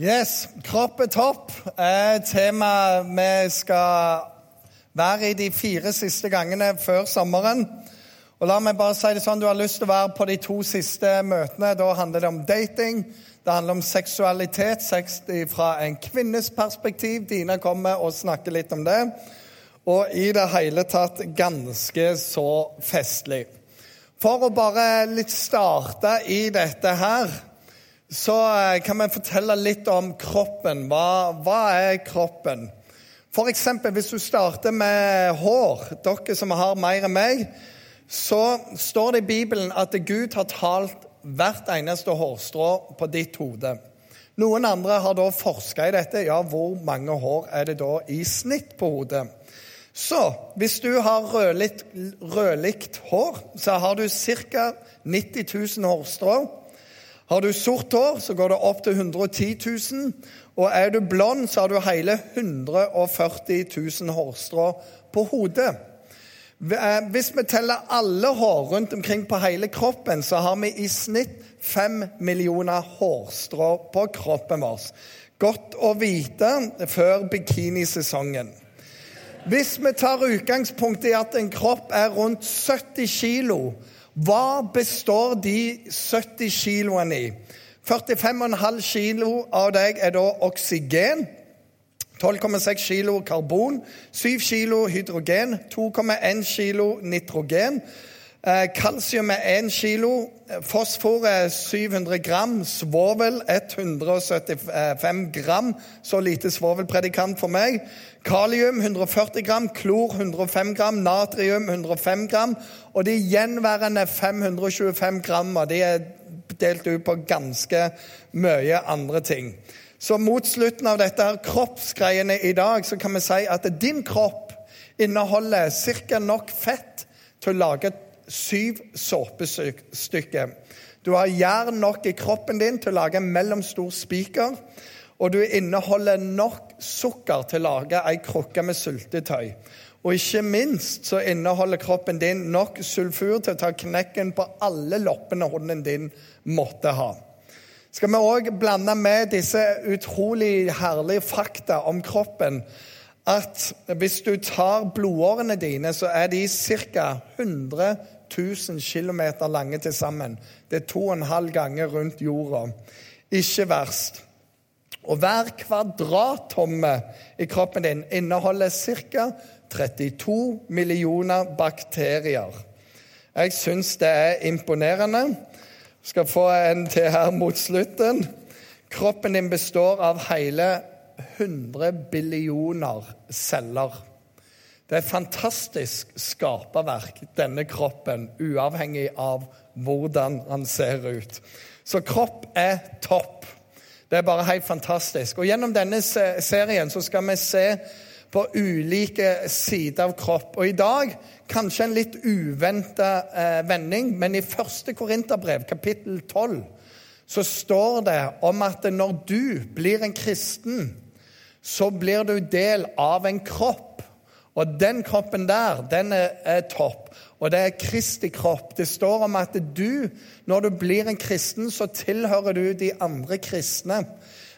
Yes, Kropp er topp er tema vi skal være i de fire siste gangene før sommeren. Og la meg bare si det sånn, Du har lyst til å være på de to siste møtene. Da handler det om dating. Det handler om seksualitet, sex fra en kvinnes perspektiv. Dina kommer og snakker litt om det. Og i det hele tatt ganske så festlig. For å bare litt starte i dette her så eh, kan vi fortelle litt om kroppen. Hva, hva er kroppen? For eksempel, hvis du starter med hår, dere som har mer enn meg, så står det i Bibelen at Gud har talt hvert eneste hårstrå på ditt hode. Noen andre har da forska i dette. Ja, hvor mange hår er det da i snitt på hodet? Så hvis du har rødlikt, hår, så har du ca. 90 000 hårstrå. Har du sort hår, så går det opp til 110 000. Og er du blond, så har du hele 140 000 hårstrå på hodet. Eh, hvis vi teller alle hår rundt omkring på hele kroppen, så har vi i snitt fem millioner hårstrå på kroppen vår. Godt å vite før bikinisesongen. Hvis vi tar utgangspunkt i at en kropp er rundt 70 kilo, hva består de 70 kiloene i? 45,5 kilo av deg er da oksygen. 12,6 kilo karbon, 7 kilo hydrogen, 2,1 kilo nitrogen. Eh, kalsium er 1 kilo, fosfor er 700 gram, svovel 175 gram. Så lite svovelpredikant for meg. Kalium 140 gram, klor 105 gram, natrium 105 gram. Og de gjenværende 525 gramma de er delt ut på ganske mye andre ting. Så mot slutten av dette her kroppsgreiene i dag så kan vi si at din kropp inneholder ca. nok fett til å lage syv såpestykker. Du har jern nok i kroppen din til å lage en mellomstor spiker. Og du inneholder nok sukker til å lage ei krukke med syltetøy. Og ikke minst så inneholder kroppen din nok sulfur til å ta knekken på alle loppene hunden din måtte ha. Skal vi òg blande med disse utrolig herlige fakta om kroppen at hvis du tar blodårene dine, så er de ca. 100 000 km lange til sammen. Det er to og en halv ganger rundt jorda. Ikke verst. Og hver kvadrattomme i kroppen din inneholder ca. 32 millioner bakterier. Jeg syns det er imponerende. Skal få en til her mot slutten. Kroppen din består av hele 100 billioner celler. Det er et fantastisk skaperverk, denne kroppen, uavhengig av hvordan han ser ut. Så kropp er topp. Det er bare helt fantastisk. Og Gjennom denne serien så skal vi se på ulike sider av kropp. Og i dag kanskje en litt uventa eh, vending, men i første Korinterbrev, kapittel 12, så står det om at når du blir en kristen, så blir du del av en kropp. Og den kroppen der, den er, er topp og det er Kristi kropp. Det står om at du, når du blir en kristen, så tilhører du de andre kristne.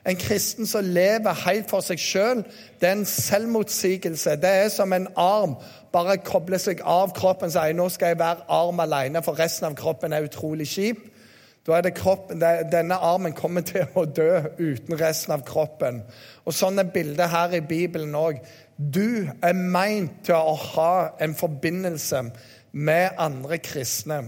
En kristen som lever helt for seg sjøl, det er en selvmotsigelse. Det er som en arm. Bare koble seg av kroppen og si nå skal jeg være arm alene, for resten av kroppen er utrolig kjip. Da er det kroppen, Denne armen kommer til å dø uten resten av kroppen. Og Sånn er bildet her i Bibelen òg. Du er meint til å ha en forbindelse med andre kristne.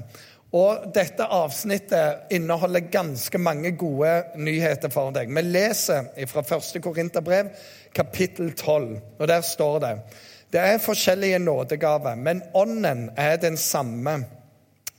Og dette avsnittet inneholder ganske mange gode nyheter for deg. Vi leser fra 1. Korinterbrev, kapittel 12, og der står det Det er forskjellige nådegaver, men ånden er den samme.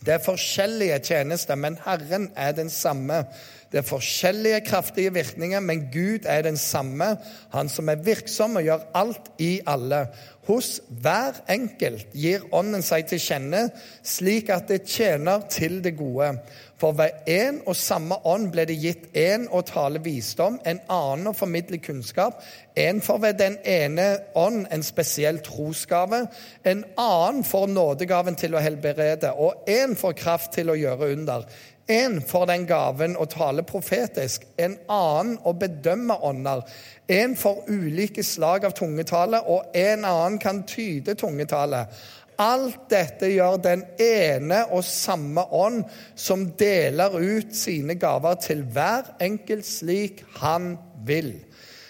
Det er forskjellige tjenester, men Herren er den samme. Det er forskjellige kraftige virkninger, men Gud er den samme, Han som er virksom og gjør alt i alle. Hos hver enkelt gir Ånden seg til kjenne, slik at det tjener til det gode. For ved én og samme ånd ble det gitt én å tale visdom, en annen å formidle kunnskap, en for ved den ene ånd en spesiell trosgave, en annen for nådegaven til å helbrede, og en for kraft til å gjøre under. En får den gaven å tale profetisk, en annen å bedømme ånder. En får ulike slag av tungetale, og en annen kan tyde tungetale. Alt dette gjør den ene og samme ånd, som deler ut sine gaver til hver enkelt slik han vil.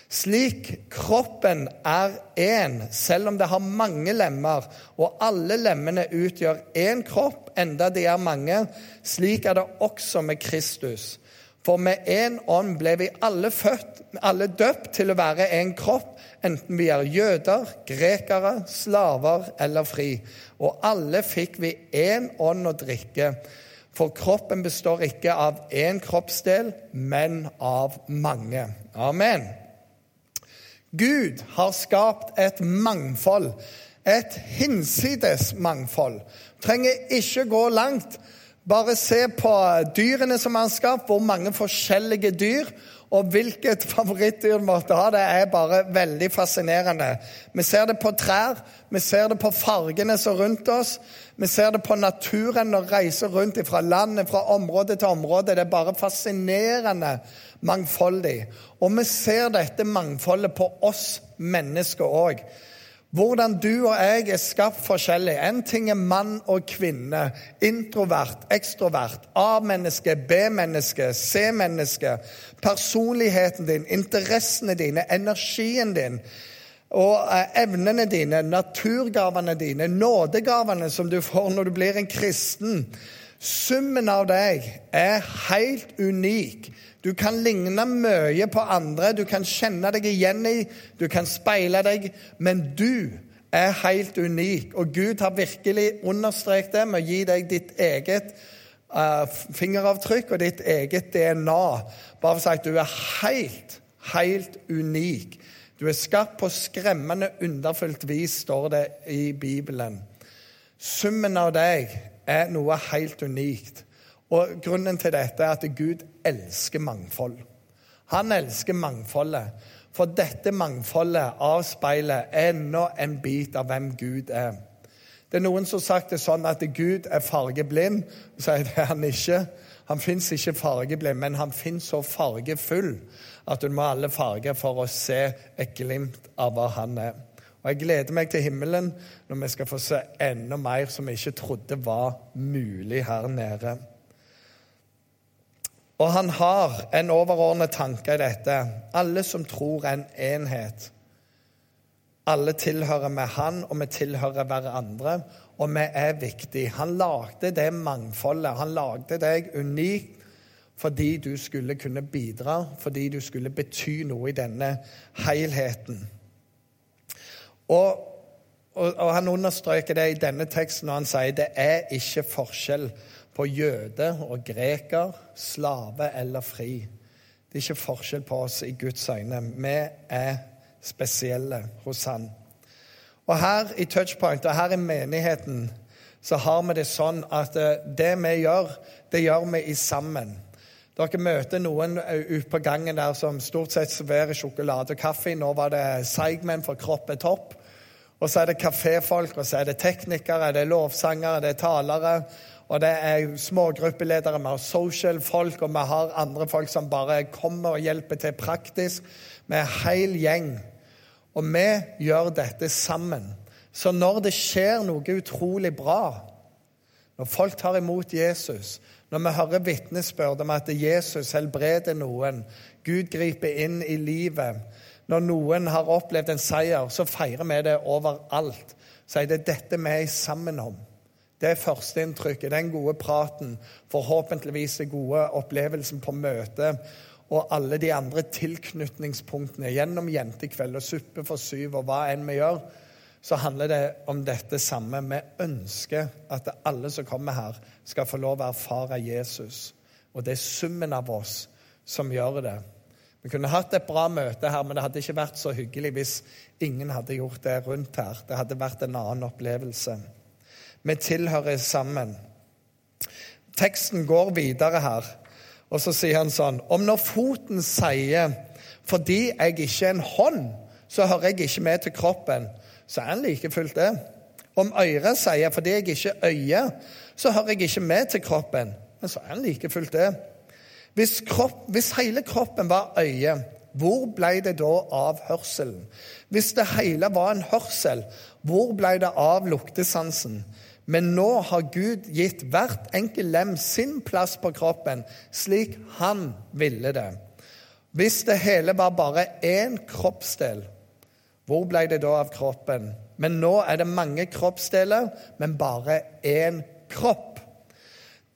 Slik kroppen er én, selv om det har mange lemmer, og alle lemmene utgjør én kropp, enda de er mange, slik er det også med Kristus. For med én ånd ble vi alle født, alle døpt til å være en kropp, enten vi er jøder, grekere, slaver eller fri. Og alle fikk vi én ånd å drikke. For kroppen består ikke av én kroppsdel, men av mange. Amen. Gud har skapt et mangfold. Et hinsides mangfold. Trenger ikke gå langt. Bare se på dyrene som han har skapt, hvor mange forskjellige dyr. Og hvilket favorittdyr måtte ha, det er bare veldig fascinerende. Vi ser det på trær, vi ser det på fargene som er rundt oss. Vi ser det på naturen og reiser rundt fra landet, fra område til område. Det er bare fascinerende mangfoldig. Og vi ser dette mangfoldet på oss mennesker òg. Hvordan du og jeg er skapt forskjellig. En ting er mann og kvinne. Introvert, ekstrovert. A-menneske, B-menneske, C-menneske. Personligheten din, interessene dine, energien din. Og eh, evnene dine, naturgavene dine, nådegavene som du får når du blir en kristen. Summen av deg er helt unik. Du kan ligne mye på andre, du kan kjenne deg igjen i, du kan speile deg, men du er helt unik. Og Gud har virkelig understreket det med å gi deg ditt eget uh, fingeravtrykk og ditt eget DNA. Bare for å si at du er helt, helt unik. Du er skapt på skremmende underfullt vis, står det i Bibelen. Summen av deg er noe helt unikt. Og Grunnen til dette er at Gud elsker mangfold. Han elsker mangfoldet. For dette mangfoldet avspeiler enda en bit av hvem Gud er. Det er Noen som har sagt det sånn at Gud er fargeblind. Så er det han ikke. Han fins ikke fargeblind, men han fins så fargefull at du må ha alle farger for å se et glimt av hva han er. Og Jeg gleder meg til himmelen når vi skal få se enda mer som vi ikke trodde var mulig her nede. Og han har en overordnet tanke i dette. Alle som tror, en enhet. Alle tilhører med han, og vi tilhører hverandre. Og vi er viktige. Han lagde det mangfoldet. Han lagde deg unikt fordi du skulle kunne bidra, fordi du skulle bety noe i denne helheten. Og, og, og han understreker det i denne teksten når han sier det er ikke forskjell på jøde og greker, slave eller fri. Det er ikke forskjell på oss i Guds øyne. Vi er spesielle hos Han. Og her i Touchpoint og her i menigheten så har vi det sånn at eh, det vi gjør, det gjør vi i sammen. Dere møter noen eh, ute på gangen der som stort sett serverer sjokolade og kaffe. Nå var det seigmenn for Kropp er topp. Og så er det kaféfolk, og så er det teknikere, det er lovsangere, det er talere. Og det er smågruppeledere, vi har social-folk, og vi har andre folk som bare kommer og hjelper til praktisk. Vi er en hel gjeng. Og vi gjør dette sammen. Så når det skjer noe utrolig bra, når folk tar imot Jesus, når vi hører vitnesbyrd om at Jesus helbreder noen, Gud griper inn i livet Når noen har opplevd en seier, så feirer vi det overalt. Så er det dette vi er sammen om. Det er førsteinntrykket, den gode praten, forhåpentligvis den gode opplevelsen på møtet og alle de andre tilknytningspunktene gjennom jentekveld og suppe for syv og hva enn vi gjør, så handler det om dette samme. Vi ønsker at alle som kommer her, skal få lov å erfare Jesus. Og det er summen av oss som gjør det. Vi kunne hatt et bra møte her, men det hadde ikke vært så hyggelig hvis ingen hadde gjort det rundt her. Det hadde vært en annen opplevelse. Vi tilhører sammen. Teksten går videre her, og så sier han sånn Om når foten sier 'fordi jeg ikke er en hånd, så hører jeg ikke med til kroppen', så er han like fullt det. Om øret sier 'fordi jeg ikke er øye, så hører jeg ikke med til kroppen', men så er han like fullt det. Hvis, kropp, hvis hele kroppen var øye, hvor ble det da av hørselen? Hvis det hele var en hørsel, hvor ble det av luktesansen? Men nå har Gud gitt hvert enkelt lem sin plass på kroppen, slik han ville det. Hvis det hele var bare én kroppsdel, hvor ble det da av kroppen? Men nå er det mange kroppsdeler, men bare én kropp.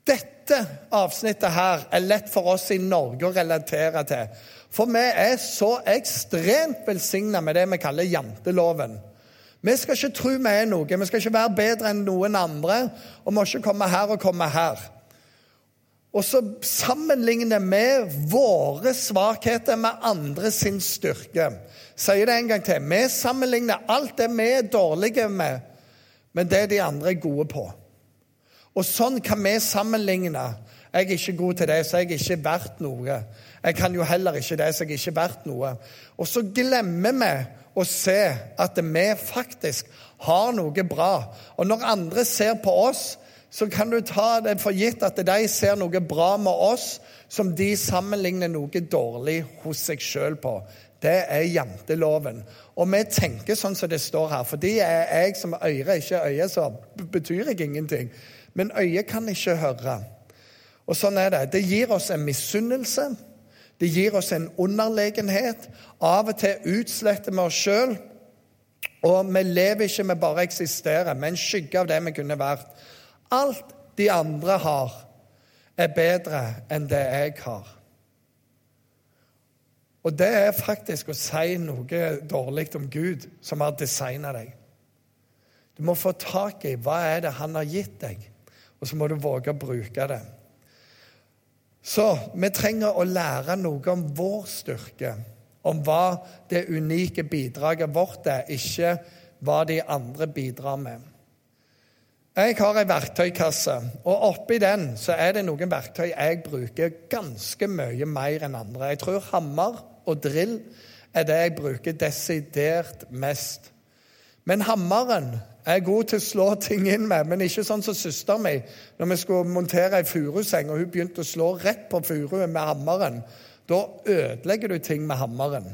Dette avsnittet her er lett for oss i Norge å relatere til. For vi er så ekstremt velsigna med det vi kaller janteloven. Vi skal ikke tro vi er noe, vi skal ikke være bedre enn noen andre. Og må ikke komme her og komme her. Og så sammenligner vi våre svakheter med andre sin styrke. Sier det en gang til. Vi sammenligner alt det vi er dårlige med, med det de andre er gode på. Og sånn kan vi sammenligne. Jeg er ikke god til det, så jeg er ikke verdt noe. Jeg kan jo heller ikke det, så jeg er ikke verdt noe. Og så glemmer vi å se at vi faktisk har noe bra. Og når andre ser på oss, så kan du ta det for gitt at de ser noe bra med oss som de sammenligner noe dårlig hos seg sjøl på. Det er janteloven. Og vi tenker sånn som det står her. Fordi jeg som øre ikke øye, så betyr jeg ingenting. Men øyet kan ikke høre. Og sånn er det. Det gir oss en misunnelse. Det gir oss en underlegenhet. Av og til utsletter vi oss sjøl. Og vi lever ikke med bare eksisterer, eksistere, med en skygge av det vi kunne vært. Alt de andre har, er bedre enn det jeg har. Og det er faktisk å si noe dårlig om Gud, som har designa deg. Du må få tak i hva er det han har gitt deg og så må du våge å bruke det. Så vi trenger å lære noe om vår styrke, om hva det unike bidraget vårt er, ikke hva de andre bidrar med. Jeg har ei verktøykasse, og oppi den så er det noen verktøy jeg bruker ganske mye mer enn andre. Jeg tror hammer og drill er det jeg bruker desidert mest. Men hammeren jeg er god til å slå ting inn med, men ikke sånn som søsteren min. Når vi skulle montere ei furuseng, og hun begynte å slå rett på furuen med hammeren. Da ødelegger du ting med hammeren.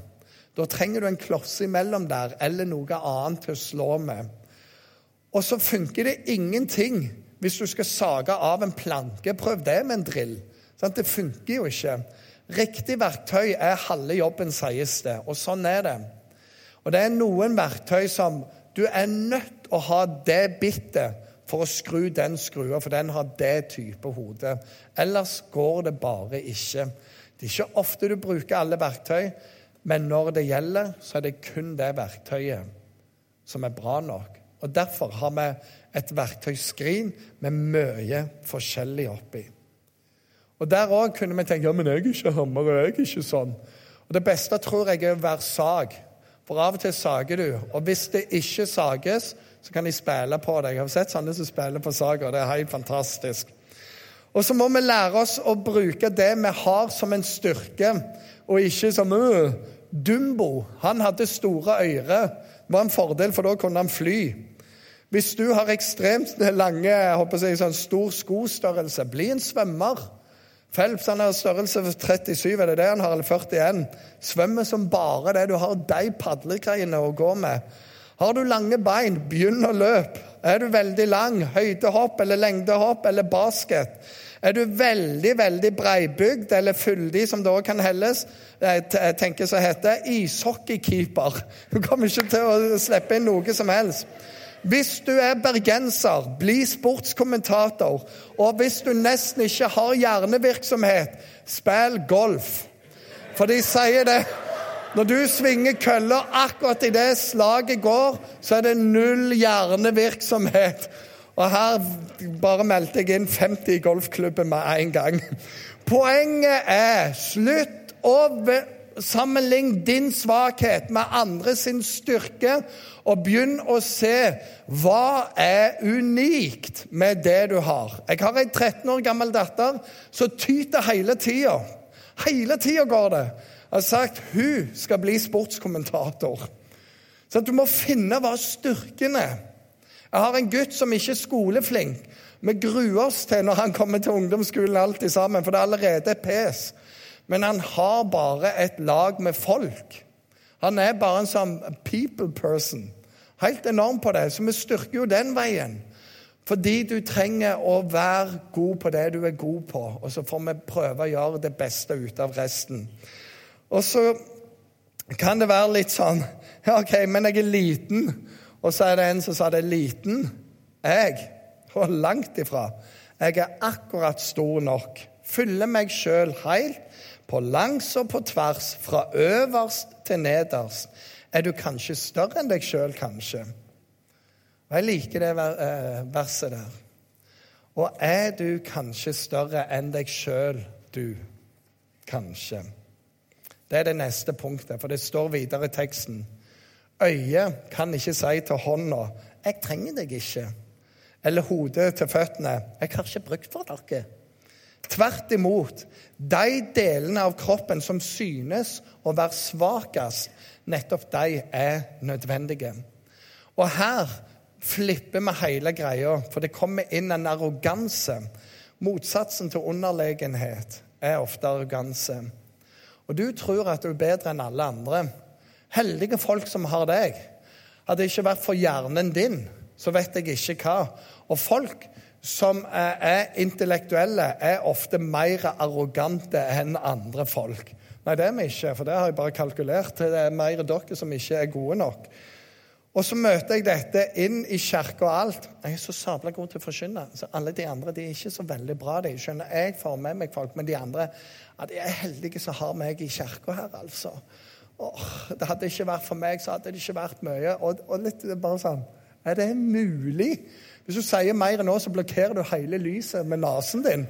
Da trenger du en kloss imellom der, eller noe annet til å slå med. Og så funker det ingenting hvis du skal sage av en planke. Prøv det med en drill. Det funker jo ikke. Riktig verktøy er halve jobben, sies det. Og sånn er det. Og det er noen verktøy som du er nødt å ha det bittet for å skru den skrua, for den har det type hode. Ellers går det bare ikke. Det er ikke ofte du bruker alle verktøy, men når det gjelder, så er det kun det verktøyet som er bra nok. Og Derfor har vi et verktøyskrin med mye forskjellig oppi. Og Der òg kunne vi tenke ja, men jeg er ikke hammer, jeg er ikke sånn. Og Det beste tror jeg er å være sag. For av og til sager du, og hvis det ikke sages, så kan de spille på det. Jeg har sett sånne som spiller på sager. Det er helt fantastisk. Og så må vi lære oss å bruke det vi har, som en styrke, og ikke som uh, Dumbo. Han hadde store ører. Det var en fordel, for da kunne han fly. Hvis du har ekstremt lange, jeg håper jeg, sånn stor skostørrelse, bli en svømmer. Phelps han har størrelse 37, er det det han har, eller 41. Svømmer som bare det. Du har de padlegreiene å gå med. Har du lange bein, begynn å løpe. Er du veldig lang, høydehopp eller lengdehopp eller basket. Er du veldig veldig breibygd eller fyldig, som det òg kan helles, jeg tenker så heter ishockeykeeper. Du kommer ikke til å slippe inn noe som helst. Hvis du er bergenser, bli sportskommentator. Og hvis du nesten ikke har hjernevirksomhet, spill golf. For de sier det. Når du svinger kølla akkurat idet slaget går, så er det null hjernevirksomhet. Og her bare meldte jeg inn 50 i golfklubben med en gang. Poenget er slutt å sammenligne din svakhet med andre sin styrke, og begynn å se hva er unikt med det du har. Jeg har ei 13 år gammel datter som tyter hele tida. Hele tida går det har sagt hun skal bli sportskommentator. Så du må finne hva styrken er. Jeg har en gutt som ikke er skoleflink. Vi gruer oss til når han kommer til ungdomsskolen alltid sammen, for det er allerede et pes. Men han har bare et lag med folk. Han er bare en sånn people person. Helt enorm på det. Så vi styrker jo den veien. Fordi du trenger å være god på det du er god på, og så får vi prøve å gjøre det beste ut av resten. Og så kan det være litt sånn ja, OK, men jeg er liten. Og så er det en som sa det er liten. Jeg. Og langt ifra. Jeg er akkurat stor nok. Fyller meg sjøl heilt, på langs og på tvers, fra øverst til nederst. Er du kanskje større enn deg sjøl, kanskje? Og Jeg liker det eh, verset der. Og er du kanskje større enn deg sjøl, du? Kanskje. Det er det neste punktet, for det står videre i teksten. Øyet kan ikke si til hånda 'Jeg trenger deg ikke'. Eller hodet til føttene 'Jeg har ikke brukt for dere'. Tvert imot. De delene av kroppen som synes å være svakest, nettopp de er nødvendige. Og her flipper vi hele greia, for det kommer inn en arroganse. Motsatsen til underlegenhet er ofte arroganse. Og du tror at du er bedre enn alle andre. Heldige folk som har deg. Hadde det ikke vært for hjernen din, så vet jeg ikke hva. Og folk som er intellektuelle, er ofte mer arrogante enn andre folk. Nei, det er vi ikke, for det har jeg bare kalkulert. Det er mer dere som ikke er gode nok. Og så møter jeg dette inn i kirka og alt. Jeg er så sabla god til å forkynne. Så alle de andre de er ikke så veldig bra. de. Skjønner, Jeg får med meg folk, men de andre ja, de er heldige som har meg i kirka her, altså. Åh, det hadde ikke vært for meg, så hadde det ikke vært mye. Og, og litt bare sånn Er det mulig? Hvis du sier mer nå, så blokkerer du hele lyset med nesen din.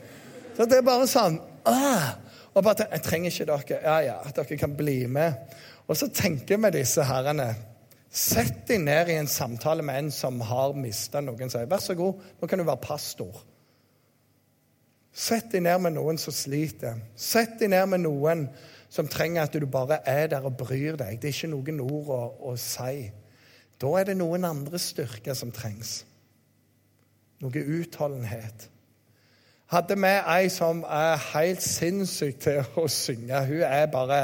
Så det er bare sånn ah, og bare, Jeg trenger ikke dere. Ja, ja, dere kan bli med. Og så tenker vi disse herrene Sett deg ned i en samtale med en som har mista noen. Sier, 'Vær så god, nå kan du være pastor.' Sett deg ned med noen som sliter. Sett deg ned med noen som trenger at du bare er der og bryr deg. Det er ikke noen ord å, å si. Da er det noen andre styrker som trengs. Noe utholdenhet. Hadde vi ei som er helt sinnssyk til å synge. Hun er bare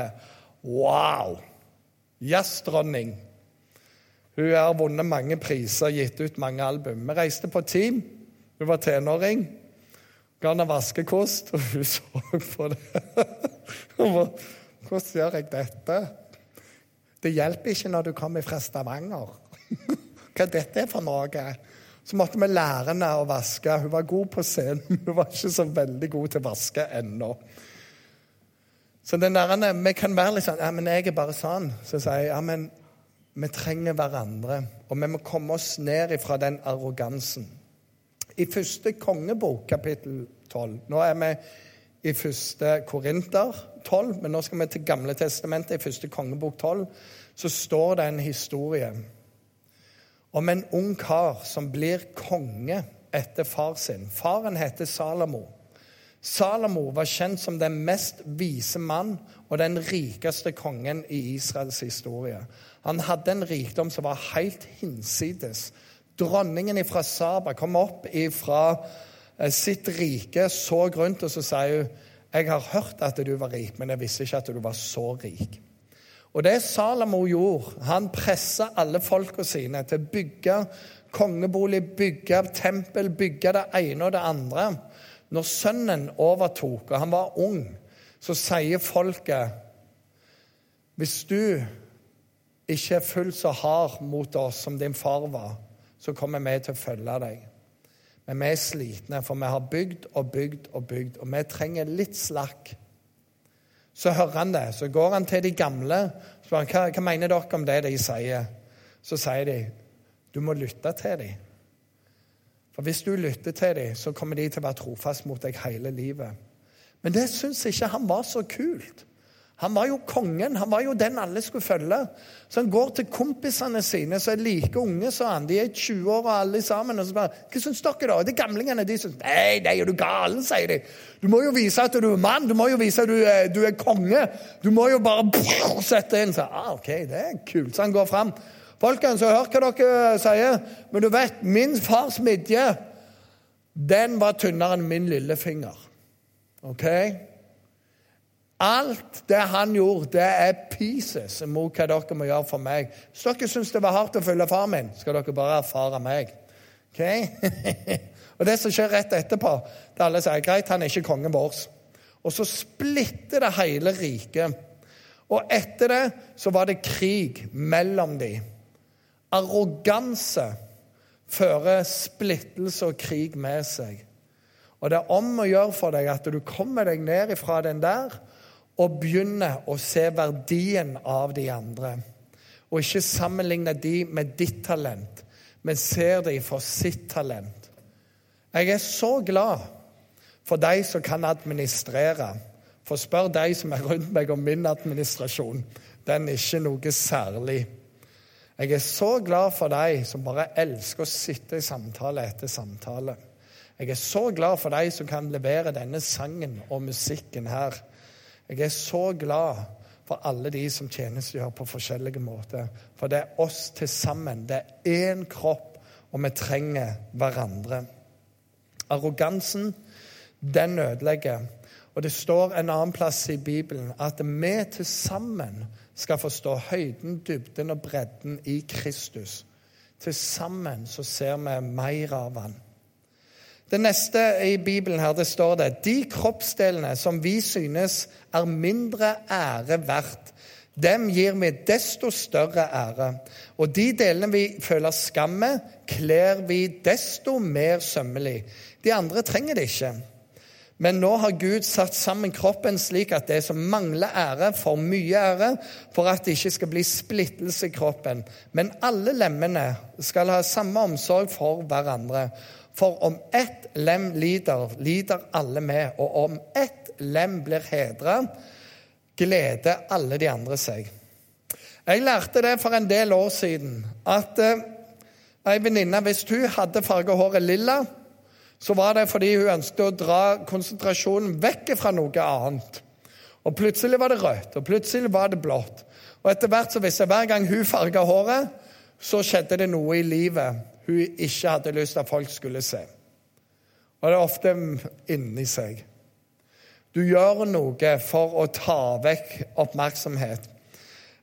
wow! Jazzdronning. Hun har vunnet mange priser, gitt ut mange album. Vi reiste på team. Hun var tenåring. Ga henne vaskekost, og hun så på det. Hvordan gjør jeg dette? Det hjelper ikke når du kommer fra Stavanger. Hva dette er for noe? Så måtte vi lære henne å vaske. Hun var god på scenen, hun var ikke så veldig god til å vaske ennå. Så den der, Vi kan være litt sånn ja, men 'Jeg er bare sånn.' Så sier jeg ja, men vi trenger hverandre, og vi må komme oss ned fra den arrogansen. I første kongebok, kapittel 12 Nå er vi i første Korinter 12, men nå skal vi til Gamle testamentet. I første kongebok 12 så står det en historie om en ung kar som blir konge etter far sin. Faren heter Salomo. Salomo var kjent som den mest vise mann og den rikeste kongen i Israels historie. Han hadde en rikdom som var helt hinsides. Dronningen fra Saba kom opp fra eh, sitt rike, så rundt, og så sier hun jeg har hørt at du var rik, men jeg visste ikke at du var så rik. Og det Salomo gjorde, han pressa alle folka sine til å bygge kongebolig, bygge tempel, bygge det ene og det andre. Når sønnen overtok, og han var ung, så sier folket Hvis du ikke er fullt så hard mot oss som din far var, så kommer vi til å følge deg. Men vi er slitne, for vi har bygd og bygd og bygd, og vi trenger litt slakk. Så hører han det. Så går han til de gamle og spør hva, hva mener dere om det de sier. Så sier de du må lytte til dem. For hvis du lytter til dem, så kommer de til å være trofast mot deg hele livet. Men det syns ikke han var så kult. Han var jo kongen, han var jo den alle skulle følge. Så han går til kompisene sine som er like unge som han. De er 20 år og alle sammen. og så bare, 'Hva syns dere, da?' De gamlingene de syns 'Nei, nei, er du galen', sier de. 'Du må jo vise at du er mann. Du må jo vise at du er, du er konge. Du må jo bare sette inn.' Så, ah, ok, det er kult. Så han går fram. Folkens, har hva dere sier, men du vet, min fars midje, den var tynnere enn min lillefinger. OK? Alt det han gjorde, det er pieces mot hva dere må gjøre for meg. Hvis dere syns det var hardt å følge far min, skal dere bare erfare meg. Ok? og det som skjer rett etterpå, det alle sier greit, han er ikke kongen vår. Og så splitter det hele riket. Og etter det så var det krig mellom dem. Arroganse fører splittelse og krig med seg. Og det er om å gjøre for deg at du kommer deg ned ifra den der og begynne å se verdien av de andre. Og ikke sammenligne de med ditt talent, men ser de for sitt talent. Jeg er så glad for de som kan administrere. For spør de som er rundt meg om min administrasjon. Den er ikke noe særlig. Jeg er så glad for de som bare elsker å sitte i samtale etter samtale. Jeg er så glad for de som kan levere denne sangen og musikken her. Jeg er så glad for alle de som tjenestegjør på forskjellige måter. For det er oss til sammen. Det er én kropp, og vi trenger hverandre. Arrogansen, den ødelegger. Og det står en annen plass i Bibelen at vi til sammen skal forstå høyden, dybden og bredden i Kristus. Til sammen så ser vi mer av han. Det neste i Bibelen her, det står det De kroppsdelene som vi synes er mindre ære verdt, dem gir vi desto større ære. Og de delene vi føler skam med, kler vi desto mer sømmelig. De andre trenger det ikke. Men nå har Gud satt sammen kroppen slik at det som mangler ære, får mye ære, for at det ikke skal bli splittelse i kroppen. Men alle lemmene skal ha samme omsorg for hverandre. For om ett lem lider, lider alle med. Og om ett lem blir hedra, gleder alle de andre seg. Jeg lærte det for en del år siden at eh, ei venninne, hvis hun hadde farga håret lilla så var det fordi hun ønsket å dra konsentrasjonen vekk fra noe annet. Og Plutselig var det rødt, og plutselig var det blått. Og etter hvert så visste jeg hver gang hun farga håret, så skjedde det noe i livet hun ikke hadde lyst til at folk skulle se. Og det er ofte inni seg. Du gjør noe for å ta vekk oppmerksomhet.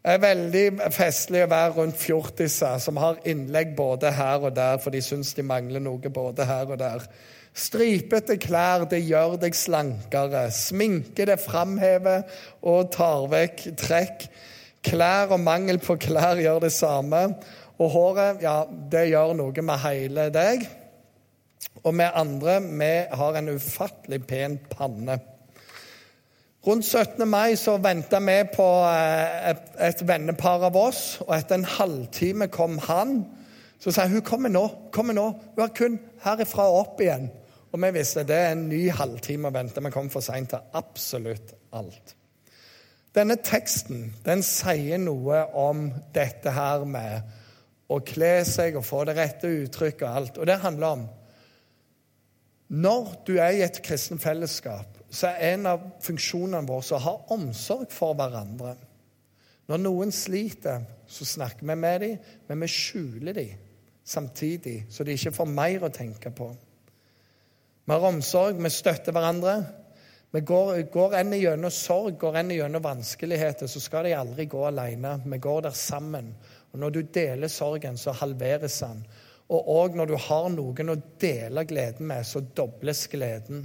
Det er veldig festlig å være rundt fjortiser som har innlegg både her og der, for de syns de mangler noe både her og der. Stripete klær det gjør deg slankere. Sminke det framhever og tar vekk trekk. Klær og mangel på klær gjør det samme. Og håret, ja, det gjør noe med hele deg. Og vi andre, vi har en ufattelig pen panne. Rundt 17. mai så venta vi på eh, et, vennepar av oss, og etter en halvtime kom han. Så sa hun kommer nå, kommer nå. Hun er kun herifra og opp igjen. Og vi visste det er en ny halvtime å vente. Vi kom for seint til absolutt alt. Denne teksten den sier noe om dette her med å kle seg og få det rette uttrykket og alt. Og det handler om Når du er i et kristen fellesskap, så er en av funksjonene våre å ha omsorg for hverandre. Når noen sliter, så snakker vi med dem, men vi skjuler dem samtidig, så de ikke får mer å tenke på. Vi har omsorg, vi støtter hverandre. Vi går, går en gjennom sorg, går enn gjennom vanskeligheter, så skal de aldri gå alene. Vi går der sammen. Og Når du deler sorgen, så halveres den. Og òg når du har noen å dele gleden med, så dobles gleden.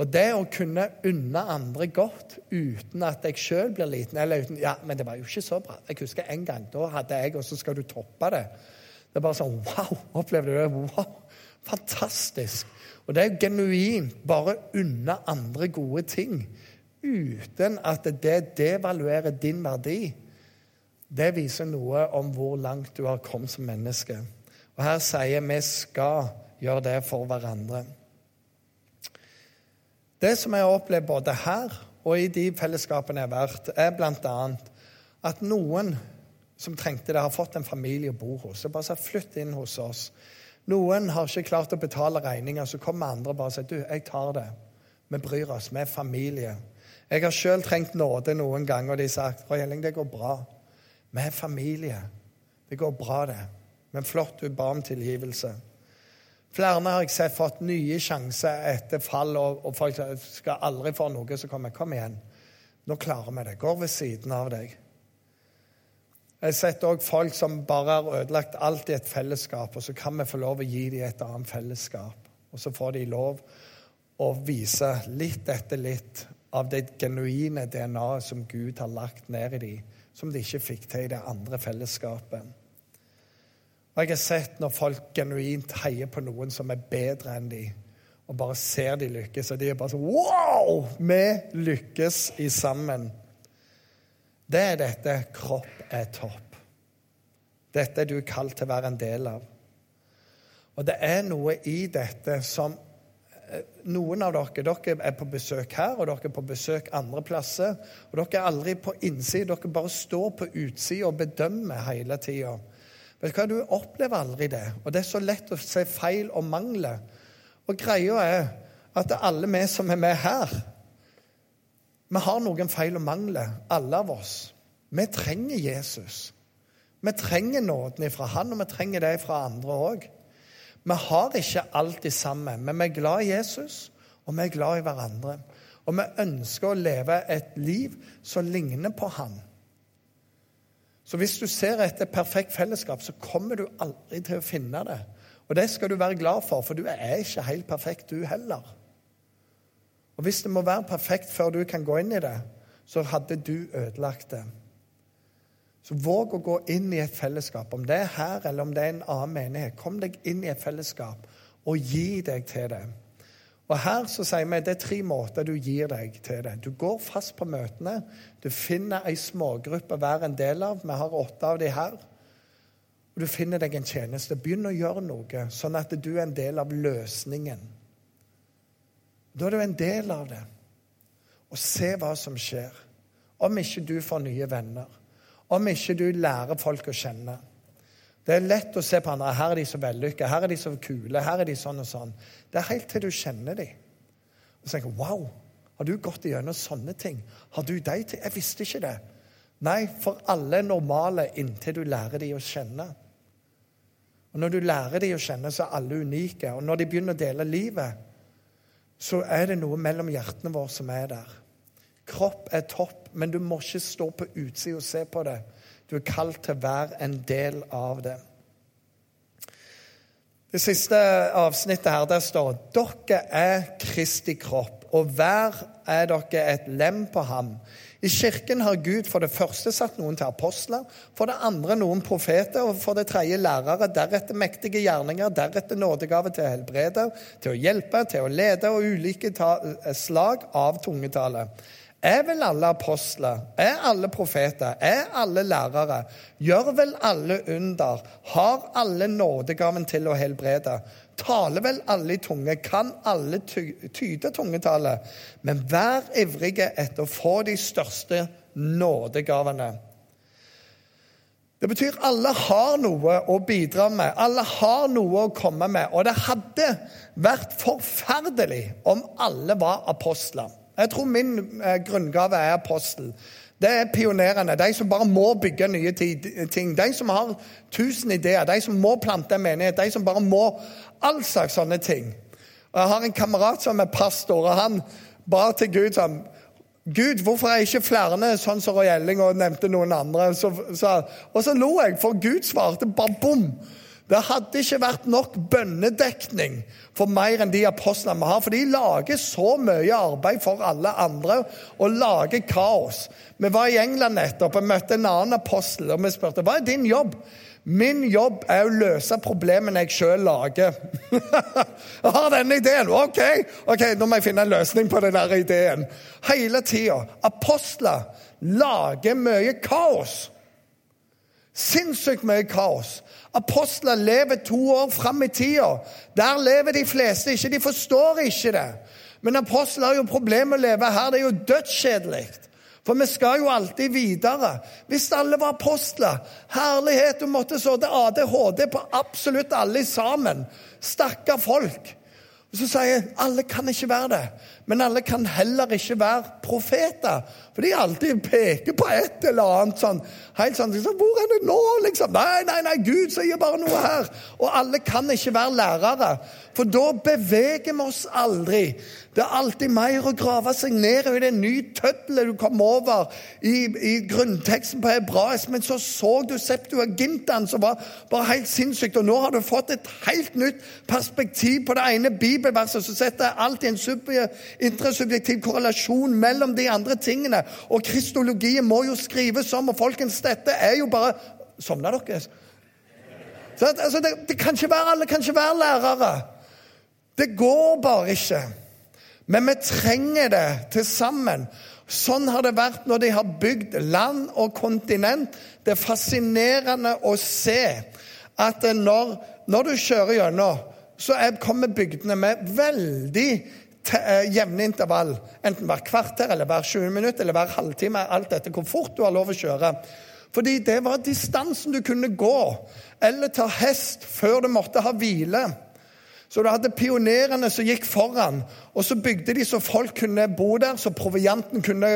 Og det å kunne unne andre godt uten at jeg sjøl blir liten eller uten, Ja, men det var jo ikke så bra. Jeg husker en gang. Da hadde jeg, og så skal du toppe det. Det er bare sånn Wow! Opplevde du det? Wow! Fantastisk. Og det er genuint bare unne andre gode ting uten at det devaluerer din verdi. Det viser noe om hvor langt du har kommet som menneske. Og her sier vi skal gjøre det for hverandre. Det som jeg har opplevd både her og i de fellesskapene jeg har vært, er bl.a. at noen som trengte det, har fått en familie å bo hos. Og bare sa flytt inn hos oss. Noen har ikke klart å betale regninger, så kommer andre og bare sier du, jeg tar det. Vi bryr oss. Vi er familie. Jeg har sjøl trengt nåde noen ganger, og de har sagt Roy det går bra. Vi er familie. Det går bra, det. Men flott du ba om tilgivelse. Flere har jeg sett fått nye sjanser etter fall, og, og folk skal aldri få noe, så kommer. Kom igjen. Nå klarer vi det. Går ved siden av deg. Jeg har sett òg folk som bare har ødelagt alt i et fellesskap, og så kan vi få lov å gi dem et annet fellesskap. Og så får de lov å vise litt etter litt av det genuine DNA-et som Gud har lagt ned i dem, som de ikke fikk til i det andre fellesskapet. Og jeg har sett når folk genuint heier på noen som er bedre enn de, og bare ser de lykkes, og de er bare sånn Wow! Vi lykkes i sammen. Det er dette kropp er topp. Dette er du kalt til å være en del av. Og det er noe i dette som Noen av dere dere er på besøk her, og dere er på besøk andre plasser. Og dere er aldri på innsiden, dere bare står på utsida og bedømmer hele tida. Du opplever aldri det. Og det er så lett å se feil og mangler. Og greia er at alle vi som er med her, vi har noen feil og mangler, alle av oss. Vi trenger Jesus. Vi trenger nåden fra han, og vi trenger det fra andre òg. Vi har ikke alltid sammen, men vi er glad i Jesus, og vi er glad i hverandre. Og vi ønsker å leve et liv som ligner på han. Så hvis du ser etter perfekt fellesskap, så kommer du aldri til å finne det. Og det skal du være glad for, for du er ikke helt perfekt, du heller. Og hvis det må være perfekt før du kan gå inn i det, så hadde du ødelagt det. Så våg å gå inn i et fellesskap, om det er her eller om det er en annen menighet. Kom deg inn i et fellesskap og gi deg til det. Og Her så sier vi det er tre måter du gir deg til det. Du går fast på møtene. Du finner ei smågruppe være en del av. Vi har åtte av de her. Og Du finner deg en tjeneste. Begynn å gjøre noe, sånn at du er en del av løsningen. Da er du en del av det. Og se hva som skjer. Om ikke du får nye venner. Om ikke du lærer folk å kjenne. Det er lett å se på andre. Her er de så vellykka, her er de så kule, her er de sånn og sånn. Det er helt til du kjenner dem. Og så tenker Wow, har du gått igjennom sånne ting? Har du de til? Jeg visste ikke det. Nei, for alle er normale inntil du lærer dem å kjenne. Og Når du lærer dem å kjenne, så er alle unike. Og når de begynner å dele livet, så er det noe mellom hjertene våre som er der. Kropp er topp, men du må ikke stå på utsida og se på det. Du er kalt til å være en del av det. Det siste avsnittet her, der står dere er Kristi kropp, og hver er dere et lem på ham. I kirken har Gud for det første satt noen til apostler, for det andre noen profeter, og for det tredje lærere, deretter mektige gjerninger, deretter nådegave til å helbrede, til å hjelpe, til å lede og ulike slag av tungetale. Er vel alle apostler? Er alle profeter? Er alle lærere? Gjør vel alle under? Har alle nådegaven til å helbrede? Taler vel alle i tunge? Kan alle tyde tungetallet? Men vær ivrige etter å få de største nådegavene. Det betyr alle har noe å bidra med, alle har noe å komme med. Og det hadde vært forferdelig om alle var apostler. Jeg tror min eh, grunngave er apostel. Det er pionerene, de som bare må bygge nye ting. De som har tusen ideer, de som må plante en menighet, de som bare må all slags sånne ting. Og Jeg har en kamerat som er pastor, og han ba til Gud sånn Gud, hvorfor er ikke flere sånn som Roy Elling og nevnte noen andre? Så, så, og så lo jeg, for Gud svarte bare bom. Det hadde ikke vært nok bønnedekning for mer enn de apostlene vi har. For de lager så mye arbeid for alle andre og lager kaos. Vi var i England nettopp og møtte en annen apostel, og vi spurte hva er din jobb. Min jobb er å løse problemene jeg sjøl lager. jeg har denne ideen. OK, ok, nå må jeg finne en løsning på den der ideen. Hele tida. Apostler lager mye kaos. Sinnssykt mye kaos. Apostler lever to år fram i tida. Der lever de fleste ikke. De forstår ikke det. Men apostler har jo problemer med å leve her. Det er jo dødskjedelig. For vi skal jo alltid videre. Hvis alle var apostler Herlighet, du måtte sådde ADHD på absolutt alle sammen. Stakkar folk. Og Så sier jeg alle kan ikke være det. Men alle kan heller ikke være profeter. For de alltid peker på et eller annet sånn. Helt sånn liksom, 'Hvor er det nå?' liksom. Nei, nei, nei, Gud sier bare noe her. Og alle kan ikke være lærere. For da beveger vi oss aldri. Det er alltid mer å grave seg ned i det nye tøddelet du kom over i, i grunnteksten på hebraisk. Men så så du Septuagintaen, som var bare helt sinnssykt. Og nå har du fått et helt nytt perspektiv på det ene bibelverset. Så setter jeg i en intrasubjektiv korrelasjon mellom de andre tingene. Og kristologien må jo skrives om. Og folkens, dette er jo bare Sovna dere? Så, altså, det, det kan ikke være, alle kan ikke være lærere. Det går bare ikke. Men vi trenger det til sammen. Sånn har det vært når de har bygd land og kontinent. Det er fascinerende å se at når, når du kjører gjennom, så er, kommer bygdene med veldig eh, jevne intervall. Enten hver kvarter, eller hver 20 minutt eller hver halvtime. Alt etter hvor fort du har lov å kjøre. Fordi det var distansen du kunne gå, eller ta hest før du måtte ha hvile. Så du hadde pionerene som gikk foran, og så bygde de så folk kunne bo der, så provianten kunne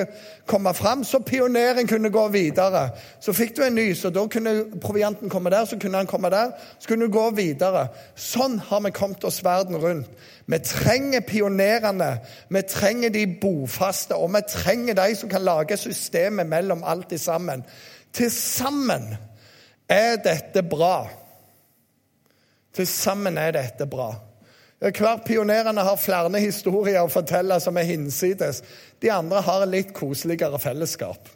komme fram, så pioneren kunne gå videre. Så fikk du en ny, så da kunne provianten komme der, så kunne han komme der, så kunne du gå videre. Sånn har vi kommet oss verden rundt. Vi trenger pionerene, vi trenger de bofaste, og vi trenger de som kan lage systemet mellom alt sammen. Til sammen er dette bra. Til sammen er dette bra. Hver pionerene har flere historier å fortelle som er hinsides. De andre har litt koseligere fellesskap.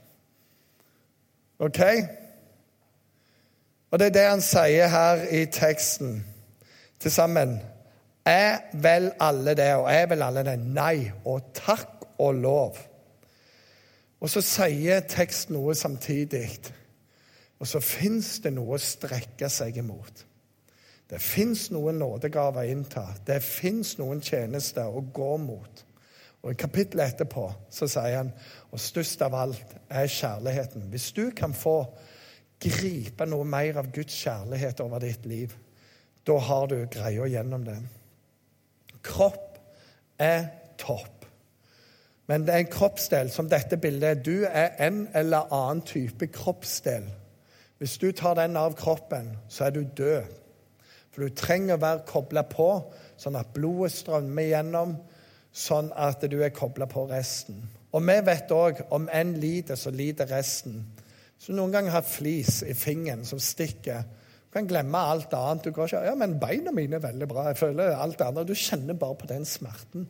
OK? Og det er det han sier her i teksten til sammen. Er vel alle det, og er vel alle det? Nei og takk og lov. Og så sier teksten noe samtidig. Og så fins det noe å strekke seg imot. Det fins noen nådegaver å innta. Det fins noen tjenester å gå mot. Og I kapittelet etterpå så sier han og størst av alt er kjærligheten. Hvis du kan få gripe noe mer av Guds kjærlighet over ditt liv, da har du greia gjennom det. Kropp er topp. Men det er en kroppsdel som dette bildet. Du er en eller annen type kroppsdel. Hvis du tar den av kroppen, så er du død. For du trenger å være kobla på, sånn at blodet strømmer gjennom, sånn at du er kobla på resten. Og vi vet òg om en lider, så lider resten. Så noen ganger har flis i fingeren som stikker. Du kan glemme alt annet. Du går ikke, ja, men Beina mine er veldig bra. jeg føler alt det andre. Du kjenner bare på den smerten.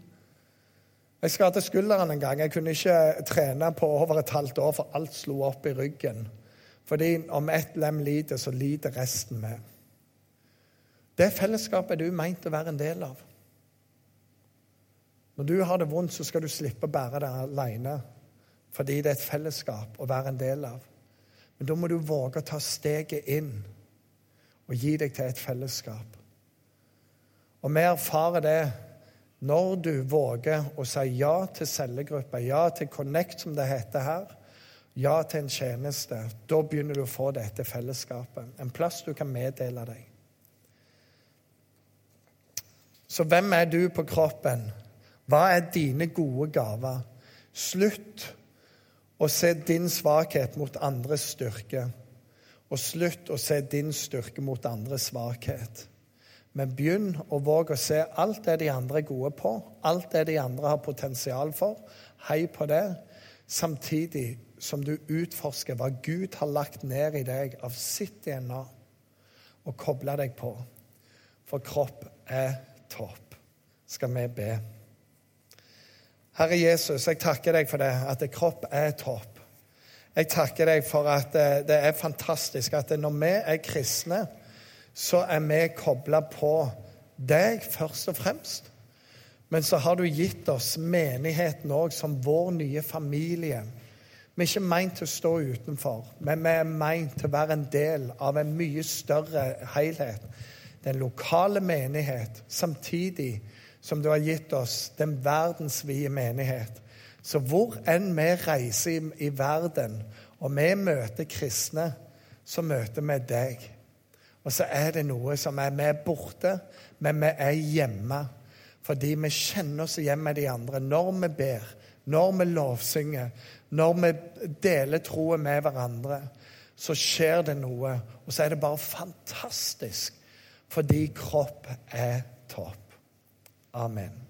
Jeg skadet skulderen en gang. Jeg kunne ikke trene på over et halvt år, for alt slo opp i ryggen. Fordi om ett lem lider, så lider resten med. Det fellesskapet er du meint å være en del av. Når du har det vondt, så skal du slippe å bære det alene. Fordi det er et fellesskap å være en del av. Men da må du våge å ta steget inn og gi deg til et fellesskap. Og vi erfarer det når du våger å si ja til cellegrupper, ja til Connect, som det heter her, ja til en tjeneste. Da begynner du å få dette fellesskapet. En plass du kan meddele deg. Så hvem er du på kroppen? Hva er dine gode gaver? Slutt å se din svakhet mot andres styrke. Og slutt å se din styrke mot andres svakhet. Men begynn å våge å se alt det de andre er gode på, alt det de andre har potensial for. Hei på det. Samtidig som du utforsker hva Gud har lagt ned i deg av sitt DNA, og kobler deg på. For kropp er topp, skal vi be. Herre Jesus, jeg takker deg for det, at kropp er topp. Jeg takker deg for at eh, det er fantastisk at når vi er kristne, så er vi kobla på deg først og fremst. Men så har du gitt oss menigheten òg som vår nye familie. Vi er ikke meint til å stå utenfor, men vi er meint til å være en del av en mye større helhet den lokale menighet, samtidig som du har gitt oss den verdensvide menighet. Så hvor enn vi reiser i, verden, og vi møter kristne, så møter vi deg. Og så er det noe som er Vi er borte, men vi er hjemme. Fordi vi kjenner oss igjen med de andre når vi ber, når vi lovsynger, når vi deler troen med hverandre. Så skjer det noe, og så er det bare fantastisk fordi kropp er topp. Amen.